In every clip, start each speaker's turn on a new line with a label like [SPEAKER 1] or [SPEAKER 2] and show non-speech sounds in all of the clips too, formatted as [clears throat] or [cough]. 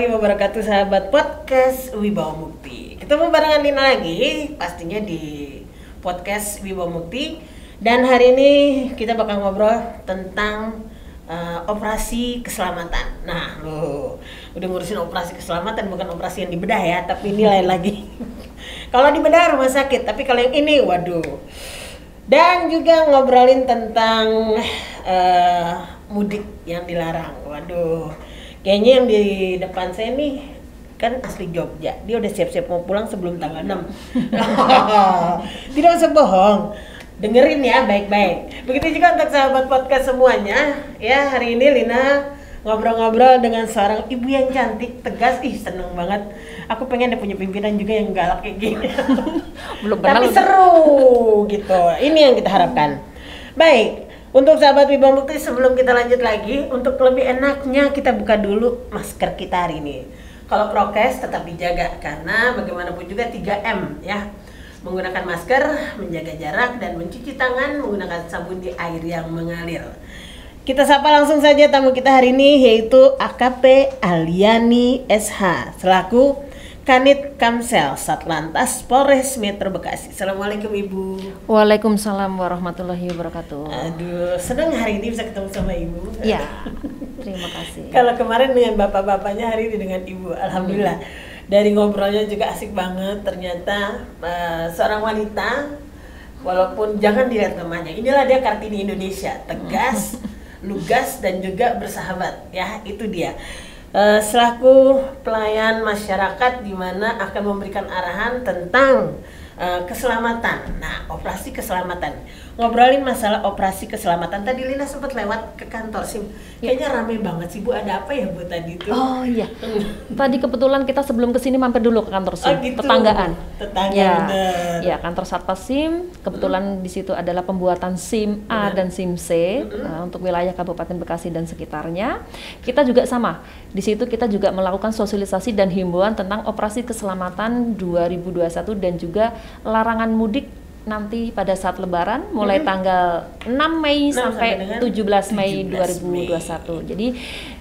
[SPEAKER 1] Warahmatullahi wabarakatuh sahabat podcast Wibawa Mukti Ketemu barengan Lina lagi pastinya di podcast Wibawa Mukti Dan hari ini kita bakal ngobrol tentang uh, operasi keselamatan. Nah lo udah ngurusin operasi keselamatan bukan operasi yang dibedah ya Tapi ini lain lagi. [laughs] Kalau dibedah rumah sakit tapi kalau yang ini waduh. Dan juga ngobrolin tentang uh, mudik yang dilarang. Waduh, kayaknya yang di depan saya nih kan asli Jogja. Dia udah siap-siap mau pulang sebelum tanggal 6. [laughs] Tidak usah bohong. Dengerin ya baik-baik. Begitu juga untuk sahabat podcast semuanya. Ya, hari ini Lina ngobrol-ngobrol dengan seorang ibu yang cantik, tegas, ih seneng banget. Aku pengen ada punya pimpinan juga yang galak kayak gini. [laughs] Belum Tapi seru gitu. Ini yang kita harapkan. Baik, untuk sahabat Wibawa Mukti sebelum kita lanjut lagi, untuk lebih enaknya kita buka dulu masker kita hari ini. Kalau prokes tetap dijaga karena bagaimanapun juga 3M ya. Menggunakan masker, menjaga jarak dan mencuci tangan menggunakan sabun di air yang mengalir. Kita sapa langsung saja tamu kita hari ini yaitu AKP Aliani SH selaku Kanit Kamsel Satlantas Polres Metro Bekasi. Assalamualaikum Ibu.
[SPEAKER 2] Waalaikumsalam warahmatullahi wabarakatuh.
[SPEAKER 1] Aduh, senang hari ini bisa ketemu sama Ibu.
[SPEAKER 2] Iya. [laughs] Terima kasih.
[SPEAKER 1] Kalau kemarin dengan bapak-bapaknya hari ini dengan Ibu, alhamdulillah. Hmm. Dari ngobrolnya juga asik banget. Ternyata uh, seorang wanita walaupun jangan dilihat namanya. Inilah dia Kartini Indonesia, tegas. [laughs] lugas dan juga bersahabat ya itu dia uh, selaku pelayan masyarakat di mana akan memberikan arahan tentang uh, keselamatan. Nah, operasi keselamatan. Ngobrolin masalah operasi keselamatan. Tadi Lina sempat lewat ke kantor sih. Ya. Kayaknya rame banget sih Bu. Ada apa ya Bu tadi itu?
[SPEAKER 2] Oh iya. [laughs] tadi kebetulan kita sebelum ke sini mampir dulu ke kantor SIM. Oh, gitu. Tetanggaan.
[SPEAKER 1] Tetangga
[SPEAKER 2] ya. Ya, kantor Satpas SIM. Kebetulan hmm. di situ adalah pembuatan SIM A dan SIM C hmm. uh, untuk wilayah Kabupaten Bekasi dan sekitarnya. Kita juga sama. Di situ kita juga melakukan sosialisasi dan himbauan tentang operasi keselamatan 2021 dan juga larangan mudik nanti pada saat lebaran mulai hmm. tanggal 6 Mei nah, sampai, sampai 17 Mei 17 2021. Mei. Jadi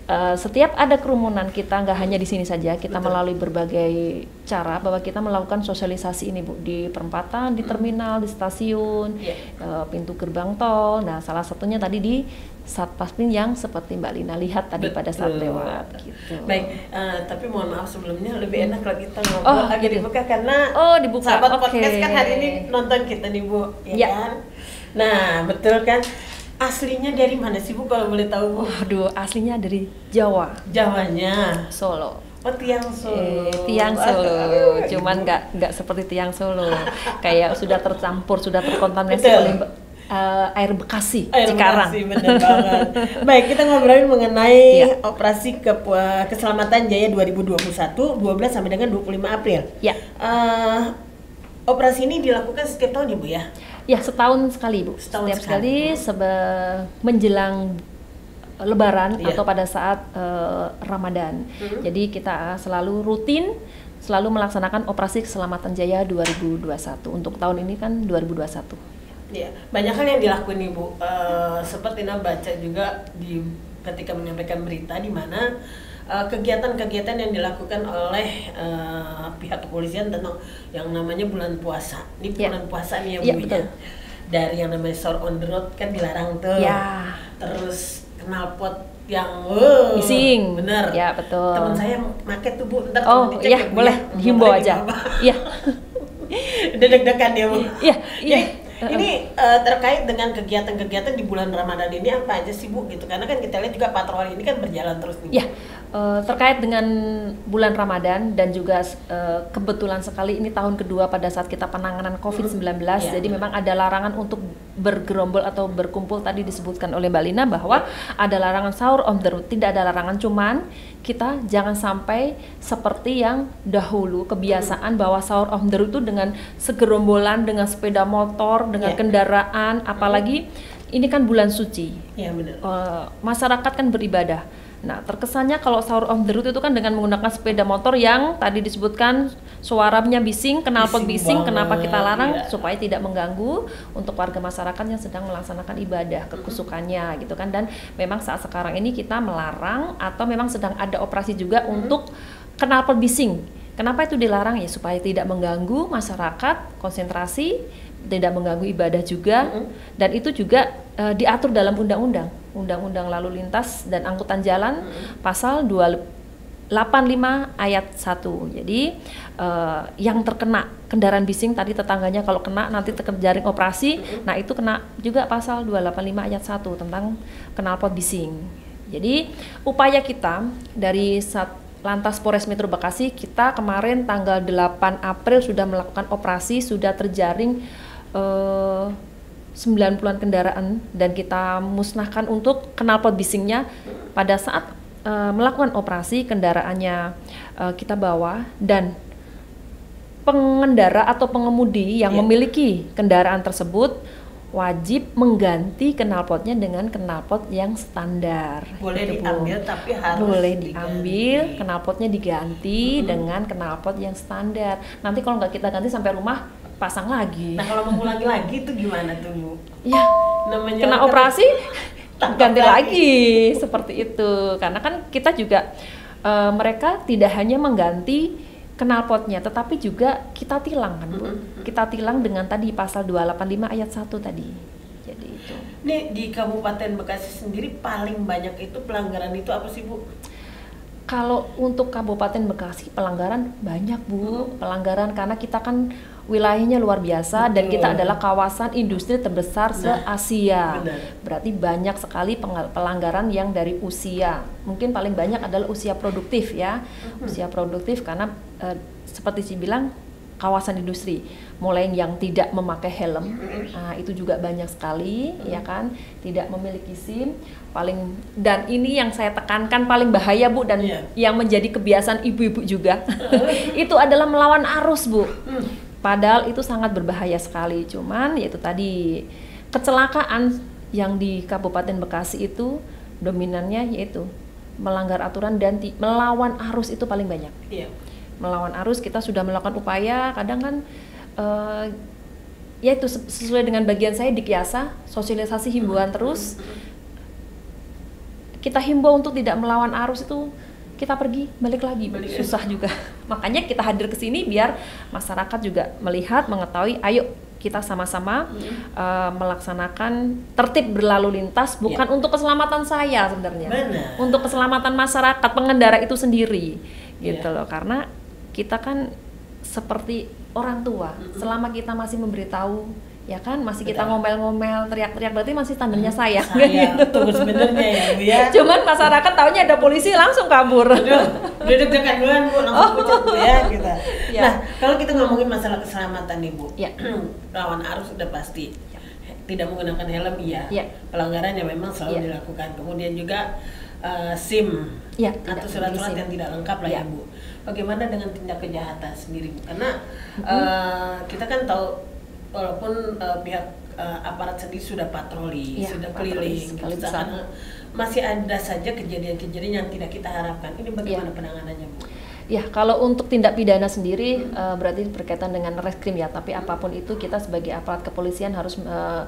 [SPEAKER 2] uh, setiap ada kerumunan kita nggak hanya di sini saja, kita Betul. melalui berbagai cara bahwa kita melakukan sosialisasi ini Bu di perempatan, di terminal, di stasiun, yeah. Iya. uh, pintu gerbang tol. Nah, salah satunya tadi di satpaspin yang seperti Mbak Lina lihat tadi Betul. pada saat lewat gitu.
[SPEAKER 1] Baik, uh, tapi mohon maaf sebelumnya lebih enak kalau kita ngobrol oh, agak gitu. dibuka karena
[SPEAKER 2] oh dibuka.
[SPEAKER 1] Sahabat okay. podcast kan hari ini nonton kita nih Bu, ya, ya. kan? Nah, betul kan? Aslinya dari mana sih Bu kalau boleh tahu Bu?
[SPEAKER 2] Waduh, aslinya dari Jawa.
[SPEAKER 1] Jawanya?
[SPEAKER 2] Solo.
[SPEAKER 1] Oh tiang Solo.
[SPEAKER 2] Eh, tiang Solo, cuman nggak nggak seperti tiang Solo, [laughs] kayak sudah tercampur, sudah terkontaminasi oleh uh, air Bekasi, air Cikarang. Bekasi,
[SPEAKER 1] benar banget. Baik, kita ngobrolin mengenai ya. operasi ke keselamatan Jaya 2021 12 sampai dengan 25 April.
[SPEAKER 2] Ya.
[SPEAKER 1] Uh, operasi ini dilakukan setiap tahun Ibu ya?
[SPEAKER 2] Ya, setahun sekali Bu. Setahun setiap sekali, sekali sebe menjelang Lebaran ya. atau pada saat uh, Ramadan. Hmm. Jadi kita selalu rutin selalu melaksanakan operasi keselamatan Jaya 2021. Untuk tahun ini kan 2021.
[SPEAKER 1] Ya, banyak hal yang dilakukan ibu. Uh, sempat Ina baca juga di ketika menyampaikan berita di mana kegiatan eh, kegiatan-kegiatan yang dilakukan oleh uh, pihak kepolisian tentang yang namanya bulan puasa. Ini ya. bulan puasa nih ya, ya bu ya. Dari yang namanya sore on the road kan dilarang tuh.
[SPEAKER 2] Ya.
[SPEAKER 1] Terus knalpot yang wow,
[SPEAKER 2] missing
[SPEAKER 1] bener
[SPEAKER 2] ya betul
[SPEAKER 1] teman saya make tuh bu
[SPEAKER 2] ntar oh iya ya, boleh dihimbau aja iya
[SPEAKER 1] udah [laughs] deg-degan ya bu
[SPEAKER 2] iya iya
[SPEAKER 1] ini uh, terkait dengan kegiatan-kegiatan di bulan Ramadan ini apa aja sih Bu gitu? Karena kan kita lihat juga patroli ini kan berjalan terus nih.
[SPEAKER 2] Ya, uh, terkait dengan bulan Ramadan dan juga uh, kebetulan sekali ini tahun kedua pada saat kita penanganan COVID-19. Ya, jadi ya. memang ada larangan untuk bergerombol atau berkumpul tadi disebutkan oleh Mbak Lina bahwa ada larangan sahur on the road. Tidak ada larangan cuman kita jangan sampai seperti yang dahulu kebiasaan hmm. bahwa sahur on the road itu dengan segerombolan dengan sepeda motor dengan yeah. kendaraan apalagi hmm. ini kan bulan suci
[SPEAKER 1] yeah, benar.
[SPEAKER 2] Uh, masyarakat kan beribadah nah terkesannya kalau sahur on the road itu kan dengan menggunakan sepeda motor yang tadi disebutkan suaranya bising, knalpot
[SPEAKER 1] Bising
[SPEAKER 2] bising, kenapa kita larang?
[SPEAKER 1] iya.
[SPEAKER 2] supaya tidak mengganggu untuk warga masyarakat yang sedang melaksanakan ibadah kekusukannya gitu kan. Dan memang saat sekarang ini kita melarang atau memang sedang ada operasi juga untuk knalpot bising. Kenapa itu dilarang? Ya supaya tidak mengganggu masyarakat konsentrasi, tidak mengganggu ibadah juga. Dan itu juga eh, diatur dalam undang-undang, undang-undang lalu lintas dan angkutan jalan pasal 2 85 ayat 1. Jadi eh, yang terkena kendaraan bising tadi tetangganya kalau kena nanti terkena jaring operasi, nah itu kena juga pasal 285 ayat 1 tentang knalpot bising. Jadi upaya kita dari Sat Lantas Polres Metro Bekasi kita kemarin tanggal 8 April sudah melakukan operasi sudah terjaring eh, 90-an kendaraan dan kita musnahkan untuk knalpot bisingnya pada saat eh, melakukan operasi kendaraannya eh, kita bawa dan pengendara atau pengemudi yang
[SPEAKER 1] Iya.
[SPEAKER 2] memiliki kendaraan tersebut wajib mengganti knalpotnya dengan knalpot yang standar.
[SPEAKER 1] Boleh
[SPEAKER 2] Gitu, Bu.
[SPEAKER 1] diambil tapi harus
[SPEAKER 2] boleh
[SPEAKER 1] diganti.
[SPEAKER 2] diambil knalpotnya diganti dengan knalpot yang standar. Nanti kalau nggak kita ganti sampai rumah pasang lagi.
[SPEAKER 1] Nah kalau mau ngulangi lagi itu gimana tuh Bu?
[SPEAKER 2] ya
[SPEAKER 1] Namanya
[SPEAKER 2] kena operasi [laughs] ganti
[SPEAKER 1] lagi.
[SPEAKER 2] lagi. Seperti itu. Karena kan kita juga eh, mereka tidak hanya mengganti knalpotnya tetapi juga kita tilang kan bu? Kita tilang dengan tadi pasal 285 ayat 1 tadi. Jadi itu.
[SPEAKER 1] Nih di Kabupaten Bekasi sendiri paling banyak itu pelanggaran itu apa sih Bu?
[SPEAKER 2] Kalau untuk Kabupaten Bekasi pelanggaran banyak bu, pelanggaran karena kita kan wilayahnya luar biasa dan
[SPEAKER 1] Betul.
[SPEAKER 2] kita adalah kawasan industri terbesar se Asia.
[SPEAKER 1] benar.
[SPEAKER 2] Berarti banyak sekali pelanggaran yang dari usia. Mungkin paling banyak adalah usia produktif ya, usia produktif karena eh, seperti si bilang kawasan industri, mulai yang tidak memakai helm, nah, itu juga banyak sekali, ya kan, tidak memiliki SIM, paling dan ini yang saya tekankan paling bahaya bu dan
[SPEAKER 1] Iya.
[SPEAKER 2] yang menjadi kebiasaan ibu-ibu juga, [laughs] itu adalah melawan arus bu. Padahal itu sangat berbahaya sekali, cuman yaitu tadi kecelakaan yang di Kabupaten Bekasi itu dominannya yaitu melanggar aturan dan melawan arus itu paling banyak.
[SPEAKER 1] Iya.
[SPEAKER 2] melawan arus kita sudah melakukan upaya kadang kan eh, ya itu sesuai dengan bagian saya di Kiasa sosialisasi himbauan terus. Kita himbau untuk tidak melawan arus itu kita pergi balik lagi.
[SPEAKER 1] Balik
[SPEAKER 2] susah juga. [laughs] Makanya kita hadir ke sini biar masyarakat juga melihat mengetahui ayo kita sama-sama eh, melaksanakan tertib berlalu lintas bukan untuk keselamatan saya sebenarnya.
[SPEAKER 1] Benar.
[SPEAKER 2] untuk keselamatan masyarakat pengendara itu sendiri. Gitu
[SPEAKER 1] Iya.
[SPEAKER 2] loh. Karena kita kan seperti orang tua. Selama kita masih memberitahu ya kan masih kita ngomel-ngomel teriak-teriak berarti masih tandanya saya
[SPEAKER 1] Saya [laughs] tunggu sebenarnya ya Bu ya.
[SPEAKER 2] cuman masyarakat taunya ada polisi langsung kabur
[SPEAKER 1] Aduh, udah deg-degan duluan Bu, langsung pucat Bu ya kita.
[SPEAKER 2] Ya.
[SPEAKER 1] Nah, kalau kita ngomongin masalah keselamatan nih Bu.
[SPEAKER 2] Ya. [clears throat]
[SPEAKER 1] Lawan arus sudah pasti. Tidak menggunakan helm iya.
[SPEAKER 2] Ya.
[SPEAKER 1] Pelanggaran yang memang selalu
[SPEAKER 2] Ya.
[SPEAKER 1] dilakukan. Kemudian juga eh, SIM
[SPEAKER 2] Ya,
[SPEAKER 1] atau surat-surat yang tidak lengkap lah ya,
[SPEAKER 2] Ya.
[SPEAKER 1] Bu. Bagaimana dengan tindak kejahatan sendiri Bu? Karena eh, kita kan tahu walaupun eh, pihak eh, aparat sendiri sudah patroli,
[SPEAKER 2] Ya,
[SPEAKER 1] sudah
[SPEAKER 2] patroli
[SPEAKER 1] keliling, gitu. Karena masih ada saja kejadian-kejadian yang tidak kita harapkan. Ini bagaimana
[SPEAKER 2] Ya.
[SPEAKER 1] penanganannya, Bu?
[SPEAKER 2] Ya, kalau untuk tindak pidana sendiri eh, berarti berkaitan dengan reskrim ya, tapi apa pun itu kita sebagai aparat kepolisian harus eh,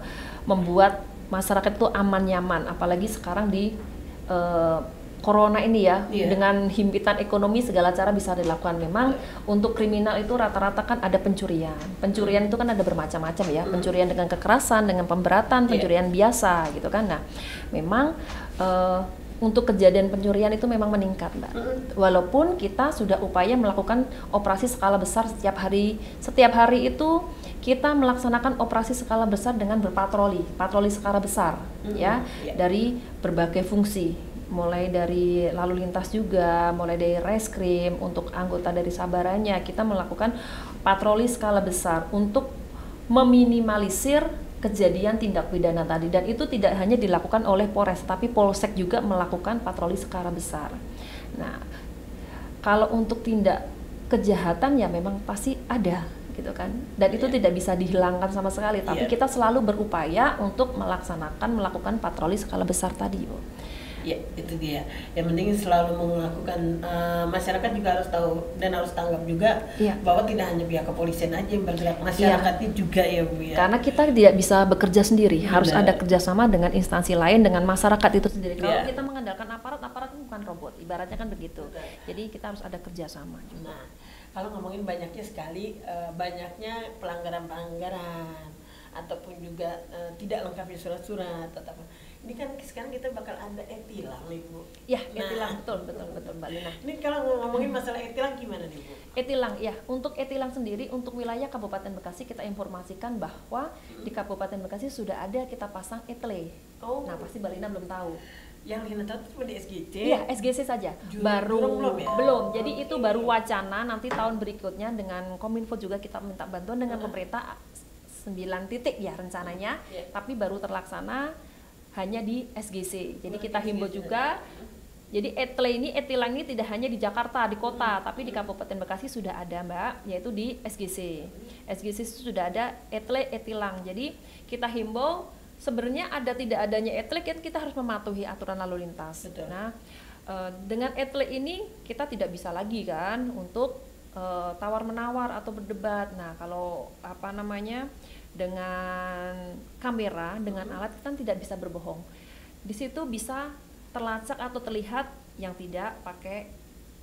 [SPEAKER 2] membuat masyarakat itu aman nyaman, apalagi sekarang di eh, corona ini ya,
[SPEAKER 1] Iya.
[SPEAKER 2] dengan himpitan ekonomi segala cara bisa dilakukan. Memang untuk kriminal itu rata-rata kan ada pencurian. Pencurian itu kan ada bermacam-macam ya, pencurian dengan kekerasan, dengan pemberatan,
[SPEAKER 1] Iya.
[SPEAKER 2] pencurian biasa gitu kan. Nah, memang eh, untuk kejadian pencurian itu memang meningkat, Mbak. Walaupun kita sudah upaya melakukan operasi skala besar setiap hari, setiap hari itu kita melaksanakan operasi skala besar dengan berpatroli, patroli skala besar, ya,
[SPEAKER 1] Iya.
[SPEAKER 2] dari berbagai fungsi, mulai dari lalu lintas juga, mulai dari reskrim untuk anggota dari sabarannya, kita melakukan patroli skala besar untuk meminimalisir kejadian tindak pidana tadi dan itu tidak hanya dilakukan oleh Polres tapi Polsek juga melakukan patroli skala besar. Nah, kalau untuk tindak kejahatan ya memang pasti ada gitu kan dan itu
[SPEAKER 1] Iya.
[SPEAKER 2] tidak bisa dihilangkan sama sekali tapi
[SPEAKER 1] Iya.
[SPEAKER 2] kita selalu berupaya untuk melaksanakan melakukan patroli skala besar tadi Bu.
[SPEAKER 1] Ya, itu dia. Yang penting selalu melakukan uh, masyarakat juga harus tahu dan harus tanggap juga
[SPEAKER 2] Iya.
[SPEAKER 1] bahwa tidak hanya pihak kepolisian aja yang bergerak, masyarakatnya juga ya Bu ya.
[SPEAKER 2] Karena kita tidak bisa bekerja sendiri, harus
[SPEAKER 1] Benar.
[SPEAKER 2] ada kerjasama dengan instansi lain, dengan masyarakat itu sendiri. Kalau
[SPEAKER 1] Iya.
[SPEAKER 2] kita mengandalkan aparat, aparat itu bukan robot, ibaratnya kan begitu.
[SPEAKER 1] Betul.
[SPEAKER 2] Jadi kita harus ada kerjasama.
[SPEAKER 1] Nah, kalau ngomongin banyaknya sekali uh, banyaknya pelanggaran-pelanggaran ataupun juga uh, tidak lengkapnya surat-surat atau apa. Ini kan sekarang kita bakal ada etilang nih Bu.
[SPEAKER 2] Ya,
[SPEAKER 1] Nah.
[SPEAKER 2] etilang betul, betul, betul, Mbak Lina.
[SPEAKER 1] Ini kalau ngomongin masalah etilang gimana nih Bu?
[SPEAKER 2] Etilang, ya. Untuk etilang sendiri, untuk wilayah Kabupaten Bekasi kita informasikan bahwa di Kabupaten Bekasi sudah ada kita pasang etle.
[SPEAKER 1] Oh.
[SPEAKER 2] Nah, pasti Mbak Lina belum tahu.
[SPEAKER 1] Yang Lina tahu itu cuma di SGC.
[SPEAKER 2] Iya, SGC saja.
[SPEAKER 1] Jurang-
[SPEAKER 2] baru
[SPEAKER 1] belum ya?
[SPEAKER 2] belum. Jadi
[SPEAKER 1] Oke.
[SPEAKER 2] itu baru wacana nanti tahun berikutnya dengan Kominfo juga kita minta bantuan dengan
[SPEAKER 1] Hmm.
[SPEAKER 2] pemerintah 9 titik ya rencananya,
[SPEAKER 1] Iya.
[SPEAKER 2] tapi baru terlaksana hanya di SGC. Jadi
[SPEAKER 1] Oh,
[SPEAKER 2] kita himbau juga jadi etle ini etilang ini tidak hanya di Jakarta di kota,
[SPEAKER 1] Hmm.
[SPEAKER 2] tapi di Kabupaten Bekasi sudah ada Mbak, yaitu di SGC. SGC sudah ada etle etilang. Jadi kita himbau sebenarnya ada tidak adanya etle kan kita harus mematuhi aturan lalu lintas.
[SPEAKER 1] Betul.
[SPEAKER 2] Nah, eh, dengan etle ini kita tidak bisa lagi kan untuk eh, tawar menawar atau berdebat. Nah, kalau apa namanya dengan kamera, dengan alat kita tidak bisa berbohong. Di situ bisa terlacak atau terlihat yang tidak pakai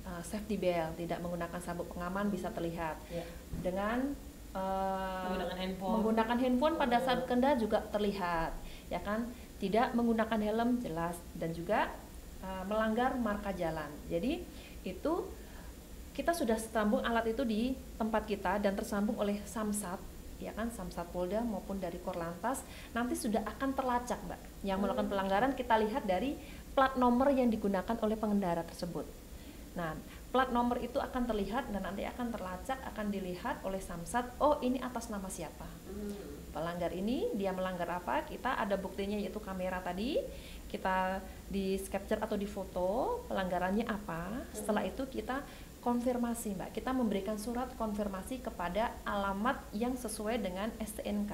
[SPEAKER 2] eh, safety belt, tidak menggunakan sabuk pengaman bisa terlihat.
[SPEAKER 1] Ya.
[SPEAKER 2] dengan eh,
[SPEAKER 1] Menggunakan handphone.
[SPEAKER 2] menggunakan handphone pada saat kendara juga terlihat ya kan? Tidak menggunakan helm jelas. Dan juga eh, melanggar marka jalan. Jadi itu kita sudah sambung alat itu di tempat kita dan tersambung oleh samsat ya kan samsat polda maupun dari korlantas nanti sudah akan terlacak mbak yang melakukan pelanggaran kita lihat dari plat nomor yang digunakan oleh pengendara tersebut Nah, plat nomor itu akan terlihat dan nanti akan terlacak, akan dilihat oleh Samsat, oh ini atas nama siapa. Pelanggar ini dia melanggar apa? Kita ada buktinya yaitu kamera tadi. Kita di capture atau di foto pelanggarannya apa. Setelah itu kita konfirmasi, Mbak. Kita memberikan surat konfirmasi kepada alamat yang sesuai dengan STNK.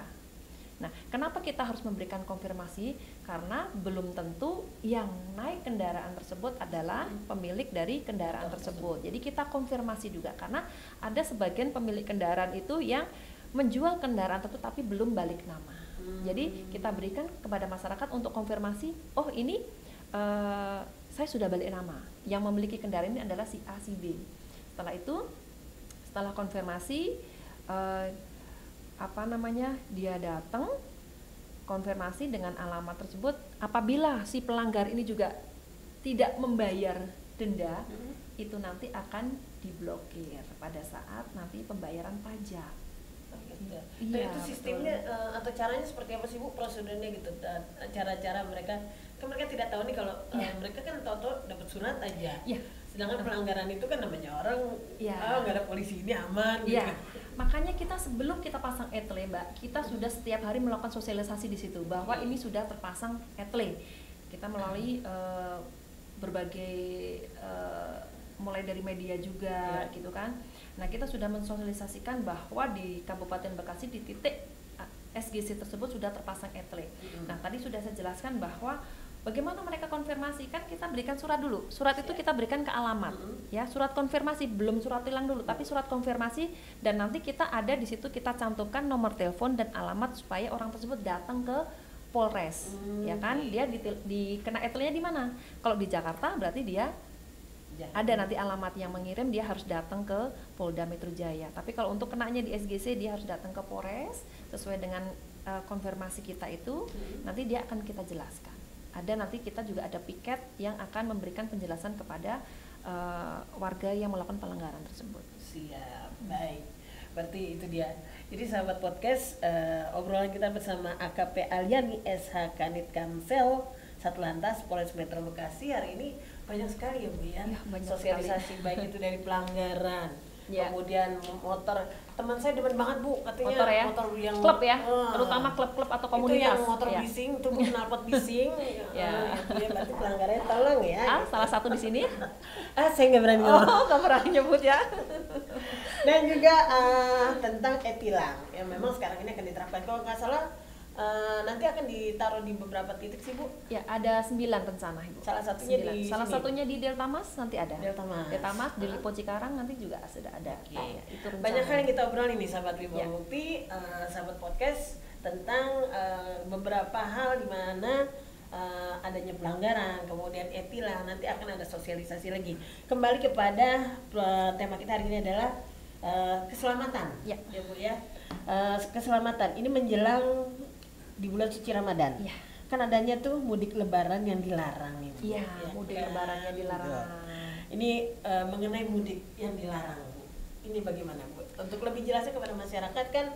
[SPEAKER 2] Nah, kenapa kita harus memberikan konfirmasi? Karena belum tentu yang naik kendaraan tersebut adalah pemilik dari kendaraan tersebut. Jadi kita konfirmasi juga karena ada sebagian pemilik kendaraan itu yang menjual kendaraan tersebut tapi belum balik nama. Jadi kita berikan kepada masyarakat untuk konfirmasi, oh ini eh, saya sudah balik nama. Yang memiliki kendaraan ini adalah si A si B. Setelah itu, setelah konfirmasi eh, apa namanya dia datang konfirmasi dengan alamat tersebut apabila si pelanggar ini juga tidak membayar denda itu nanti akan diblokir pada saat nanti pembayaran pajak
[SPEAKER 1] Gitu.
[SPEAKER 2] Iya,
[SPEAKER 1] Nah, itu sistemnya eh, atau caranya seperti apa sih Bu prosedurnya gitu cara-cara mereka kan mereka tidak tahu nih kalau
[SPEAKER 2] Iya.
[SPEAKER 1] mereka kan tahu-tahu dapat surat aja.
[SPEAKER 2] Iya.
[SPEAKER 1] Sedangkan pelanggaran itu kan namanya orang
[SPEAKER 2] Iya.
[SPEAKER 1] ah nggak ada polisi ini aman
[SPEAKER 2] Iya,
[SPEAKER 1] gitu.
[SPEAKER 2] makanya kita sebelum kita pasang etle, Mbak, kita sudah setiap hari melakukan sosialisasi di situ bahwa ini sudah terpasang etle. Kita melalui eh, berbagai eh, mulai dari media juga
[SPEAKER 1] Iya.
[SPEAKER 2] gitu kan. Nah, kita sudah mensosialisasikan bahwa di Kabupaten Bekasi di titik ah, SGC tersebut sudah terpasang etle. Nah, tadi sudah saya jelaskan bahwa bagaimana mereka konfirmasi kan kita berikan surat dulu. Surat itu
[SPEAKER 1] Siap.
[SPEAKER 2] kita berikan ke alamat ya surat konfirmasi belum surat tilang dulu tapi surat konfirmasi dan nanti kita ada di situ kita cantumkan nomor telepon dan alamat supaya orang tersebut datang ke Polres
[SPEAKER 1] Hmm.
[SPEAKER 2] ya kan dia di, di kena etelnya di mana kalau di Jakarta berarti dia
[SPEAKER 1] Ya.
[SPEAKER 2] ada nanti alamat yang mengirim dia harus datang ke Polda Metro Jaya tapi kalau untuk kenanya di SGC dia harus datang ke Polres sesuai dengan eh, konfirmasi kita itu
[SPEAKER 1] Hmm.
[SPEAKER 2] nanti dia akan kita jelaskan ada nanti kita juga ada piket yang akan memberikan penjelasan kepada eh, warga yang melakukan pelanggaran tersebut
[SPEAKER 1] Siap, baik. Berarti itu dia. Jadi sahabat podcast, eh, obrolan kita bersama AKP Aliani SH Kanit Kamsel Satlantas Polres Metro Bekasi hari ini banyak sekali ya Bu ya.
[SPEAKER 2] Banyak
[SPEAKER 1] Sosialisasi baik itu dari pelanggaran,
[SPEAKER 2] Iya.
[SPEAKER 1] kemudian motor. Teman saya demen banget Bu, katanya
[SPEAKER 2] motor ya
[SPEAKER 1] yang
[SPEAKER 2] klub ya
[SPEAKER 1] Ah.
[SPEAKER 2] terutama klub-klub atau
[SPEAKER 1] Itu
[SPEAKER 2] komunitas
[SPEAKER 1] yang motor
[SPEAKER 2] ya.
[SPEAKER 1] bising, itu Bu knalpot bising.
[SPEAKER 2] Ya.
[SPEAKER 1] Itu ya berarti pelanggarannya tolong ya.
[SPEAKER 2] ah salah satu di sini [laughs]
[SPEAKER 1] Ah, saya nggak berani ngomong.
[SPEAKER 2] oh nggak berani nyebut ya [laughs]
[SPEAKER 1] dan juga eh, tentang etilang yang memang sekarang ini akan diterapkan kalau nggak salah eh, nanti akan ditaruh di beberapa titik sih bu.
[SPEAKER 2] Ya, ada sembilan rencana Ibu.
[SPEAKER 1] Salah satunya
[SPEAKER 2] Sembilan.
[SPEAKER 1] di
[SPEAKER 2] Salah
[SPEAKER 1] sini.
[SPEAKER 2] satunya di Delta Mas nanti ada.
[SPEAKER 1] Delta Mas.
[SPEAKER 2] Delta Mas di Lipo Cikarang nanti juga sudah ada.
[SPEAKER 1] Oke.
[SPEAKER 2] Ya, itu rencana.
[SPEAKER 1] Banyak hal yang kita obrolin nih sahabat Wibawa
[SPEAKER 2] Ya.
[SPEAKER 1] Mukti, eh, sahabat podcast tentang eh, beberapa hal di mana eh, adanya pelanggaran, kemudian etilah nanti akan ada sosialisasi lagi. Kembali kepada tema kita hari ini adalah eh, keselamatan.
[SPEAKER 2] Ya.
[SPEAKER 1] Bu ya. Eh, keselamatan ini menjelang di bulan suci Ramadan.
[SPEAKER 2] Ya.
[SPEAKER 1] Kan adanya tuh mudik lebaran yang dilarang.
[SPEAKER 2] Iya,
[SPEAKER 1] Ya
[SPEAKER 2] mudik
[SPEAKER 1] kan?
[SPEAKER 2] lebarannya dilarang.
[SPEAKER 1] Ini eh, mengenai mudik yang dilarang, Bu. Ini bagaimana, Bu? Untuk lebih jelasnya kepada masyarakat kan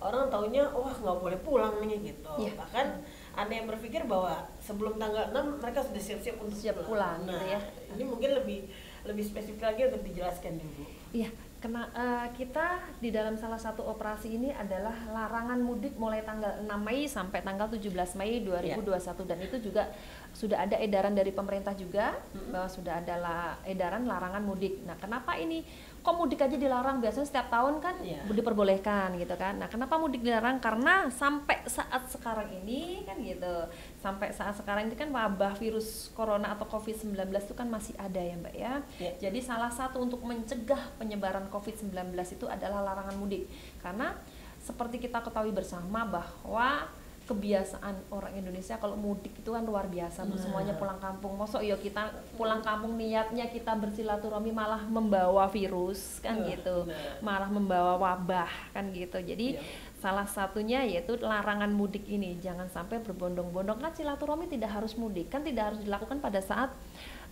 [SPEAKER 1] orang taunya wah nggak boleh pulang nih gitu.
[SPEAKER 2] Iya.
[SPEAKER 1] Bahkan ada yang berpikir bahwa sebelum tanggal 6 mereka sudah siap-siap untuk
[SPEAKER 2] Siap pulang, gitu
[SPEAKER 1] Nah,
[SPEAKER 2] ya.
[SPEAKER 1] ini mungkin lebih lebih spesifik lagi untuk dijelaskan Bu.
[SPEAKER 2] Iya, kena eh, kita di dalam salah satu operasi ini adalah larangan mudik mulai tanggal 6 Mei sampai tanggal 17 Mei 2021 dan itu juga sudah ada edaran dari pemerintah juga bahwa sudah ada la- edaran larangan mudik. Nah, kenapa ini kok mudik aja dilarang? Biasanya setiap tahun kan
[SPEAKER 1] Iya.
[SPEAKER 2] diperbolehkan gitu kan. Nah, kenapa mudik dilarang? Karena sampai saat sekarang ini kan gitu. Sampai saat sekarang ini kan wabah virus corona atau Covid-19 itu kan masih ada ya, Mbak ya.
[SPEAKER 1] Iya.
[SPEAKER 2] Jadi salah satu untuk mencegah penyebaran COVID-19 itu adalah larangan mudik. Karena seperti kita ketahui bersama bahwa kebiasaan orang Indonesia kalau mudik itu kan luar biasa.
[SPEAKER 1] Nah.
[SPEAKER 2] semuanya pulang kampung. Mosok ya kita pulang kampung niatnya kita bersilaturahmi malah membawa virus kan
[SPEAKER 1] Iya,
[SPEAKER 2] gitu.
[SPEAKER 1] benar.
[SPEAKER 2] Malah membawa wabah kan gitu. Jadi
[SPEAKER 1] Iya.
[SPEAKER 2] salah satunya yaitu larangan mudik ini. Jangan sampai berbondong-bondong kan silaturahmi tidak harus mudik, kan tidak harus dilakukan pada saat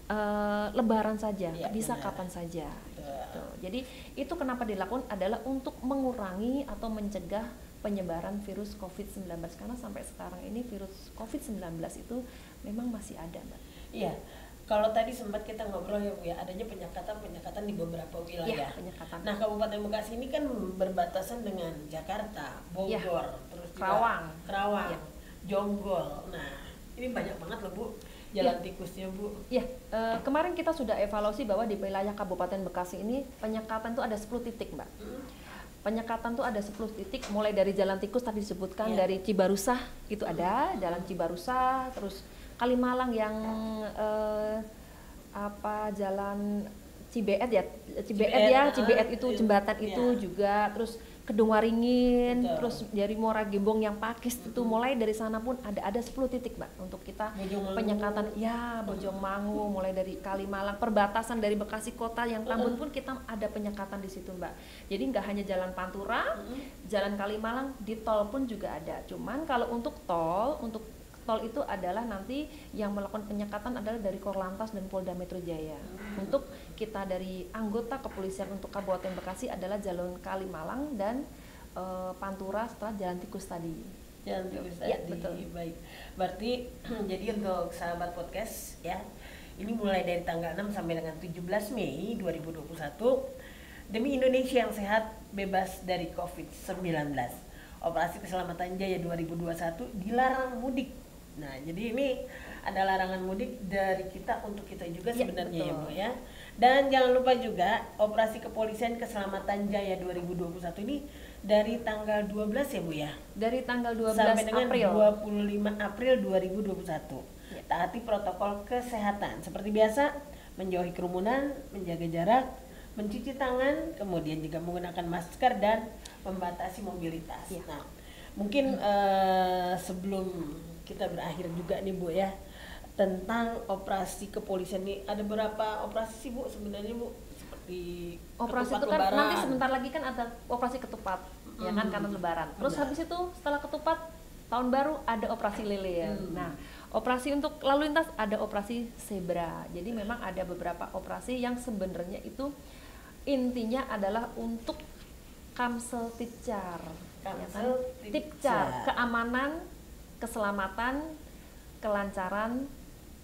[SPEAKER 2] eh, lebaran saja,
[SPEAKER 1] Iya,
[SPEAKER 2] bisa
[SPEAKER 1] benar.
[SPEAKER 2] kapan saja. Gitu. Jadi itu kenapa dilakukan adalah untuk mengurangi atau mencegah penyebaran virus COVID-19 karena sampai sekarang ini virus COVID-19 itu memang masih ada, Mbak.
[SPEAKER 1] Iya. Kalau tadi sempat kita ngobrol ya Bu ya, adanya penyekatan-penyekatan di beberapa wilayah.
[SPEAKER 2] Iya, penyekatan.
[SPEAKER 1] Nah, Kabupaten Bekasi ini kan berbatasan dengan Jakarta, Bogor,
[SPEAKER 2] Iya.
[SPEAKER 1] terus
[SPEAKER 2] Kerawang.
[SPEAKER 1] Kerawang,
[SPEAKER 2] Iya.
[SPEAKER 1] Jonggol. Nah, ini banyak banget loh Bu jalan
[SPEAKER 2] Iya.
[SPEAKER 1] tikusnya Bu.
[SPEAKER 2] Ya, eh, kemarin kita sudah evaluasi bahwa di wilayah Kabupaten Bekasi ini penyekatan tuh ada 10 titik, Mbak.
[SPEAKER 1] Hmm.
[SPEAKER 2] Penyekatan tuh ada 10 titik mulai dari Jalan Tikus tadi disebutkan
[SPEAKER 1] Iya.
[SPEAKER 2] dari Cibarusah itu ada, Jalan Cibarusah, terus Kalimalang yang eh, apa Jalan Cibeet ya, Cibeet
[SPEAKER 1] Cibeet,
[SPEAKER 2] ya, Cibeet itu
[SPEAKER 1] iya.
[SPEAKER 2] jembatan itu
[SPEAKER 1] Iya.
[SPEAKER 2] juga, terus Kedung Waringin,
[SPEAKER 1] Betul.
[SPEAKER 2] terus dari Muara Gembong yang Pakis itu mulai dari sana pun ada ada 10 titik, Mbak, untuk kita penyekatan. Ya Bojongmangu mulai dari Kalimalang perbatasan dari Bekasi kota yang Tambun pun kita ada penyekatan di situ Mbak. Jadi nggak hanya jalan Pantura jalan Kalimalang di tol pun juga ada. Cuman kalau untuk tol untuk tol itu adalah nanti yang melakukan penyekatan adalah dari Korlantas dan Polda Metro Jaya untuk kita dari anggota kepolisian untuk Kabupaten Bekasi adalah jalan Kalimalang dan eh, Pantura setelah jalan tikus tadi
[SPEAKER 1] Jalan tikus
[SPEAKER 2] Iya,
[SPEAKER 1] tadi.
[SPEAKER 2] betul.
[SPEAKER 1] Baik. Berarti [clears throat] jadi untuk sahabat podcast ya, ini mulai dari tanggal 6 sampai dengan 17 Mei 2021 demi Indonesia yang sehat bebas dari COVID-19. Operasi Keselamatan Jaya 2021 dilarang mudik. Nah, jadi ini ada larangan mudik dari kita untuk kita juga
[SPEAKER 2] Iya,
[SPEAKER 1] sebenarnya ya. Bu ya. Dan jangan lupa juga operasi kepolisian Keselamatan Jaya 2021 ini dari tanggal 12 ya, Bu ya
[SPEAKER 2] dari tanggal 12
[SPEAKER 1] sampai dengan
[SPEAKER 2] April
[SPEAKER 1] 25 April 2021.
[SPEAKER 2] Ya.
[SPEAKER 1] Taati protokol kesehatan seperti biasa, menjauhi kerumunan, menjaga jarak, mencuci tangan, kemudian juga menggunakan masker dan membatasi mobilitas.
[SPEAKER 2] Ya.
[SPEAKER 1] Nah, mungkin eh, sebelum kita berakhir juga nih Bu ya tentang operasi kepolisian nih ada berapa operasi sih Bu sebenarnya Bu seperti
[SPEAKER 2] operasi itu kan
[SPEAKER 1] lebaran.
[SPEAKER 2] nanti sebentar lagi kan ada operasi ketupat ya kan
[SPEAKER 1] Hmm.
[SPEAKER 2] karena lebaran terus
[SPEAKER 1] Benar.
[SPEAKER 2] habis itu setelah ketupat tahun baru ada operasi lele ya
[SPEAKER 1] Hmm.
[SPEAKER 2] nah operasi untuk lalu lintas ada operasi zebra jadi memang ada beberapa operasi yang sebenarnya itu intinya adalah untuk kamsel tipcar ya kan?
[SPEAKER 1] Kamsel tipcar.
[SPEAKER 2] tipcar keamanan keselamatan kelancaran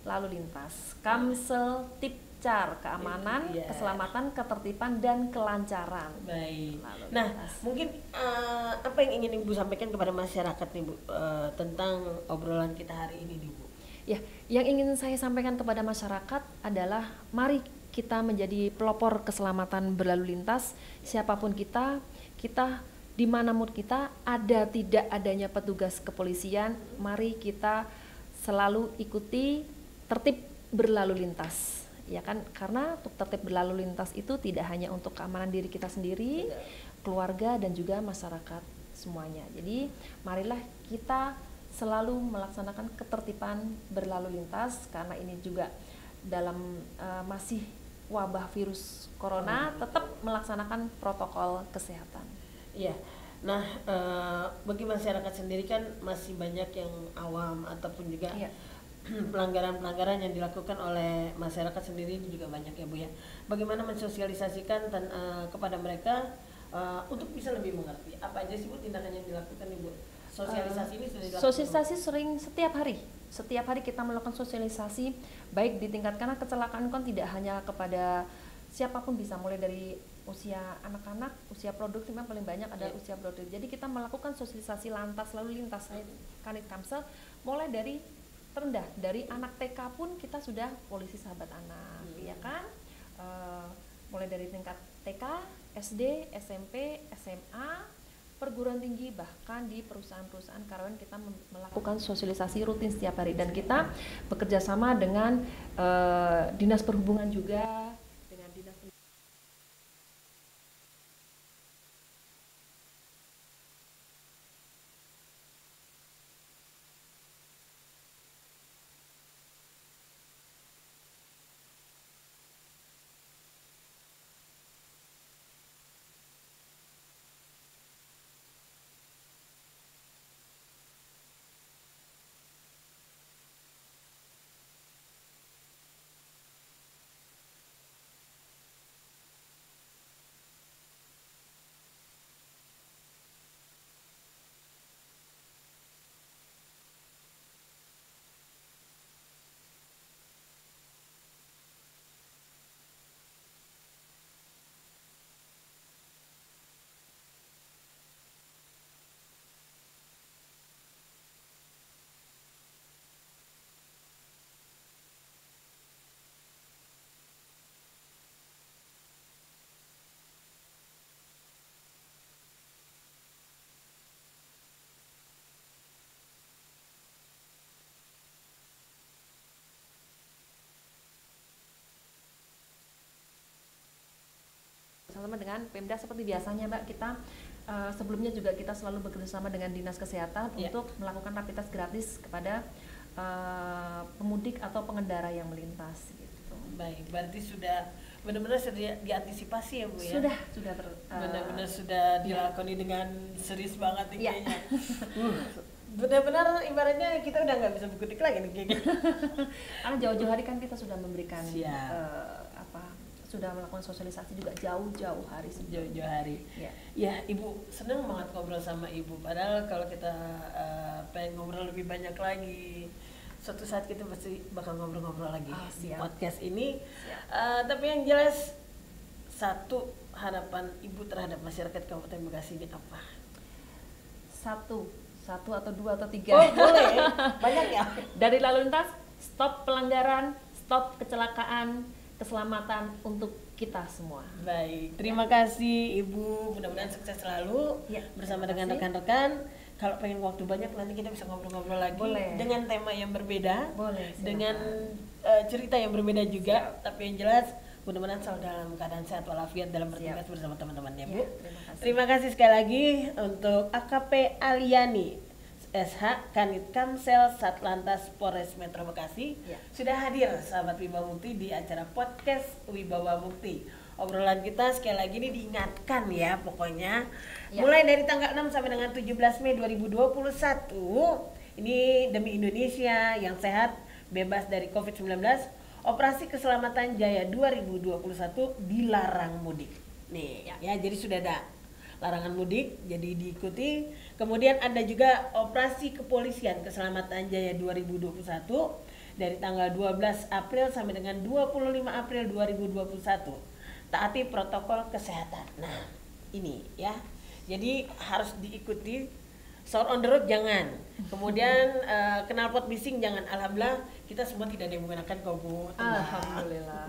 [SPEAKER 2] lalu lintas kamsel tipcar keamanan
[SPEAKER 1] Itu dia.
[SPEAKER 2] keselamatan ketertiban dan kelancaran
[SPEAKER 1] Baik.
[SPEAKER 2] Lalu
[SPEAKER 1] Nah,
[SPEAKER 2] lintas.
[SPEAKER 1] mungkin eh, apa yang ingin Ibu sampaikan kepada masyarakat nih Bu eh, tentang obrolan kita hari ini nih Bu?
[SPEAKER 2] Ya, yang ingin saya sampaikan kepada masyarakat adalah mari kita menjadi pelopor keselamatan berlalu lintas siapa pun kita, kita di mana mood kita ada tidak adanya petugas kepolisian, mari kita selalu ikuti tertib berlalu lintas. Ya kan? Karena untuk tertib berlalu lintas itu tidak hanya untuk keamanan diri kita sendiri, keluarga dan juga masyarakat semuanya. Jadi, marilah kita selalu melaksanakan ketertiban berlalu lintas karena ini juga dalam uh, masih wabah virus corona tetap melaksanakan protokol kesehatan.
[SPEAKER 1] Iya. Nah, e, bagi masyarakat sendiri kan masih banyak yang awam ataupun juga iya. [clears throat] pelanggaran-pelanggaran yang dilakukan oleh masyarakat sendiri juga banyak ya Bu ya. Bagaimana mensosialisasikan dan, e, kepada mereka e, untuk bisa lebih mengerti apa aja sih Bu tindakan yang dilakukan Ibu? Sosialisasi uh, ini sudah dilakukan.
[SPEAKER 2] Sosialisasi sering setiap hari. Setiap hari kita melakukan sosialisasi baik di tingkat karena kecelakaan kan tidak hanya kepada siapa pun bisa mulai dari usia anak-anak, usia produktif yang paling banyak adalah yeah. usia produktif. Jadi kita melakukan sosialisasi lantas lalu lintas saya Kanit Kamsel mulai dari terendah dari anak TK pun kita sudah polisi sahabat anak, hmm. ya kan? Uh, mulai dari tingkat TK, SD, SMP, SMA, perguruan tinggi bahkan di perusahaan-perusahaan karyawan kita melakukan sosialisasi rutin setiap hari dan kita bekerja sama dengan uh, dinas perhubungan juga sama dengan Pemda seperti biasanya Mbak kita uh, sebelumnya juga kita selalu bekerjasama dengan Dinas Kesehatan yeah. untuk melakukan rapid test gratis kepada uh, pemudik atau pengendara yang melintas gitu.
[SPEAKER 1] Baik, berarti sudah benar-benar sudah diantisipasi ya Bu ya?
[SPEAKER 2] Sudah, sudah ter,
[SPEAKER 1] uh, benar-benar sudah iya. dilakoni yeah. dengan serius banget nih yeah. kayaknya. uh, benar-benar ibaratnya kita udah nggak bisa berkutik lagi nih kayaknya. [laughs]
[SPEAKER 2] Karena jauh-jauh hari kan kita sudah memberikan uh, apa sudah melakukan sosialisasi juga jauh-jauh hari
[SPEAKER 1] jauh-jauh hari. Ya. ya ibu senang banget ngobrol sama ibu. Padahal kalau kita uh, pengen ngobrol lebih banyak lagi suatu saat kita pasti bakal ngobrol-ngobrol lagi oh, di podcast ini. Uh, tapi yang jelas satu harapan ibu terhadap masyarakat Kabupaten Bekasi ini apa?
[SPEAKER 2] Satu. Satu atau dua atau tiga?
[SPEAKER 1] Oh boleh. [laughs] Banyak ya?
[SPEAKER 2] Dari lalu lintas stop pelanggaran stop kecelakaan keselamatan untuk kita semua.
[SPEAKER 1] Baik, terima kasih Ibu. Mudah-mudahan sukses selalu ya, bersama dengan rekan-rekan. Kalau pengen waktu banyak nanti kita bisa ngobrol-ngobrol lagi Boleh. dengan tema yang berbeda,
[SPEAKER 2] Boleh,
[SPEAKER 1] dengan uh, cerita yang berbeda juga. Siap. Tapi yang jelas mudah-mudahan selalu dalam keadaan sehat walafiat dalam bertugas bersama teman-temannya, Bu. Ya, terima kasih. terima kasih sekali lagi untuk AKP Aliani SH Kanit Kamsel Satlantas Polres Metro Bekasi ya. sudah hadir sahabat Wibawa Mukti di acara podcast Wibawa Mukti. Obrolan kita sekali lagi ini diingatkan ya pokoknya ya. mulai dari tanggal 6 sampai dengan 17 Mei 2021 ini demi Indonesia yang sehat bebas dari Covid-19 Operasi Keselamatan Jaya 2021 dilarang mudik. Nih ya, ya jadi sudah ada larangan mudik jadi diikuti. Kemudian ada juga operasi kepolisian keselamatan Jaya 2021 dari tanggal 12 April sampai dengan 25 April 2021. Taati protokol kesehatan. Nah, ini ya. Jadi harus diikuti Sour on the road jangan. Kemudian uh, knalpot bising jangan. Alhamdulillah kita semua tidak ada yang menggunakan kok Bu.
[SPEAKER 2] Alhamdulillah.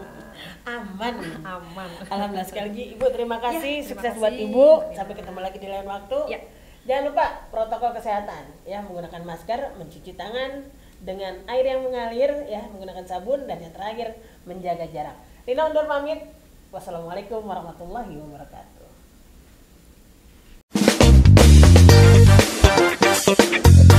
[SPEAKER 1] Aman.
[SPEAKER 2] Aman.
[SPEAKER 1] Alhamdulillah sekali lagi Ibu terima kasih,
[SPEAKER 2] Ya, terima
[SPEAKER 1] sukses
[SPEAKER 2] kasih.
[SPEAKER 1] buat Ibu.
[SPEAKER 2] Ya.
[SPEAKER 1] Sampai ketemu lagi di lain waktu.
[SPEAKER 2] Ya.
[SPEAKER 1] Jangan lupa protokol kesehatan ya, menggunakan masker, mencuci tangan dengan air yang mengalir ya, menggunakan sabun dan yang terakhir menjaga jarak. Lina undur pamit. Wassalamualaikum warahmatullahi wabarakatuh. Música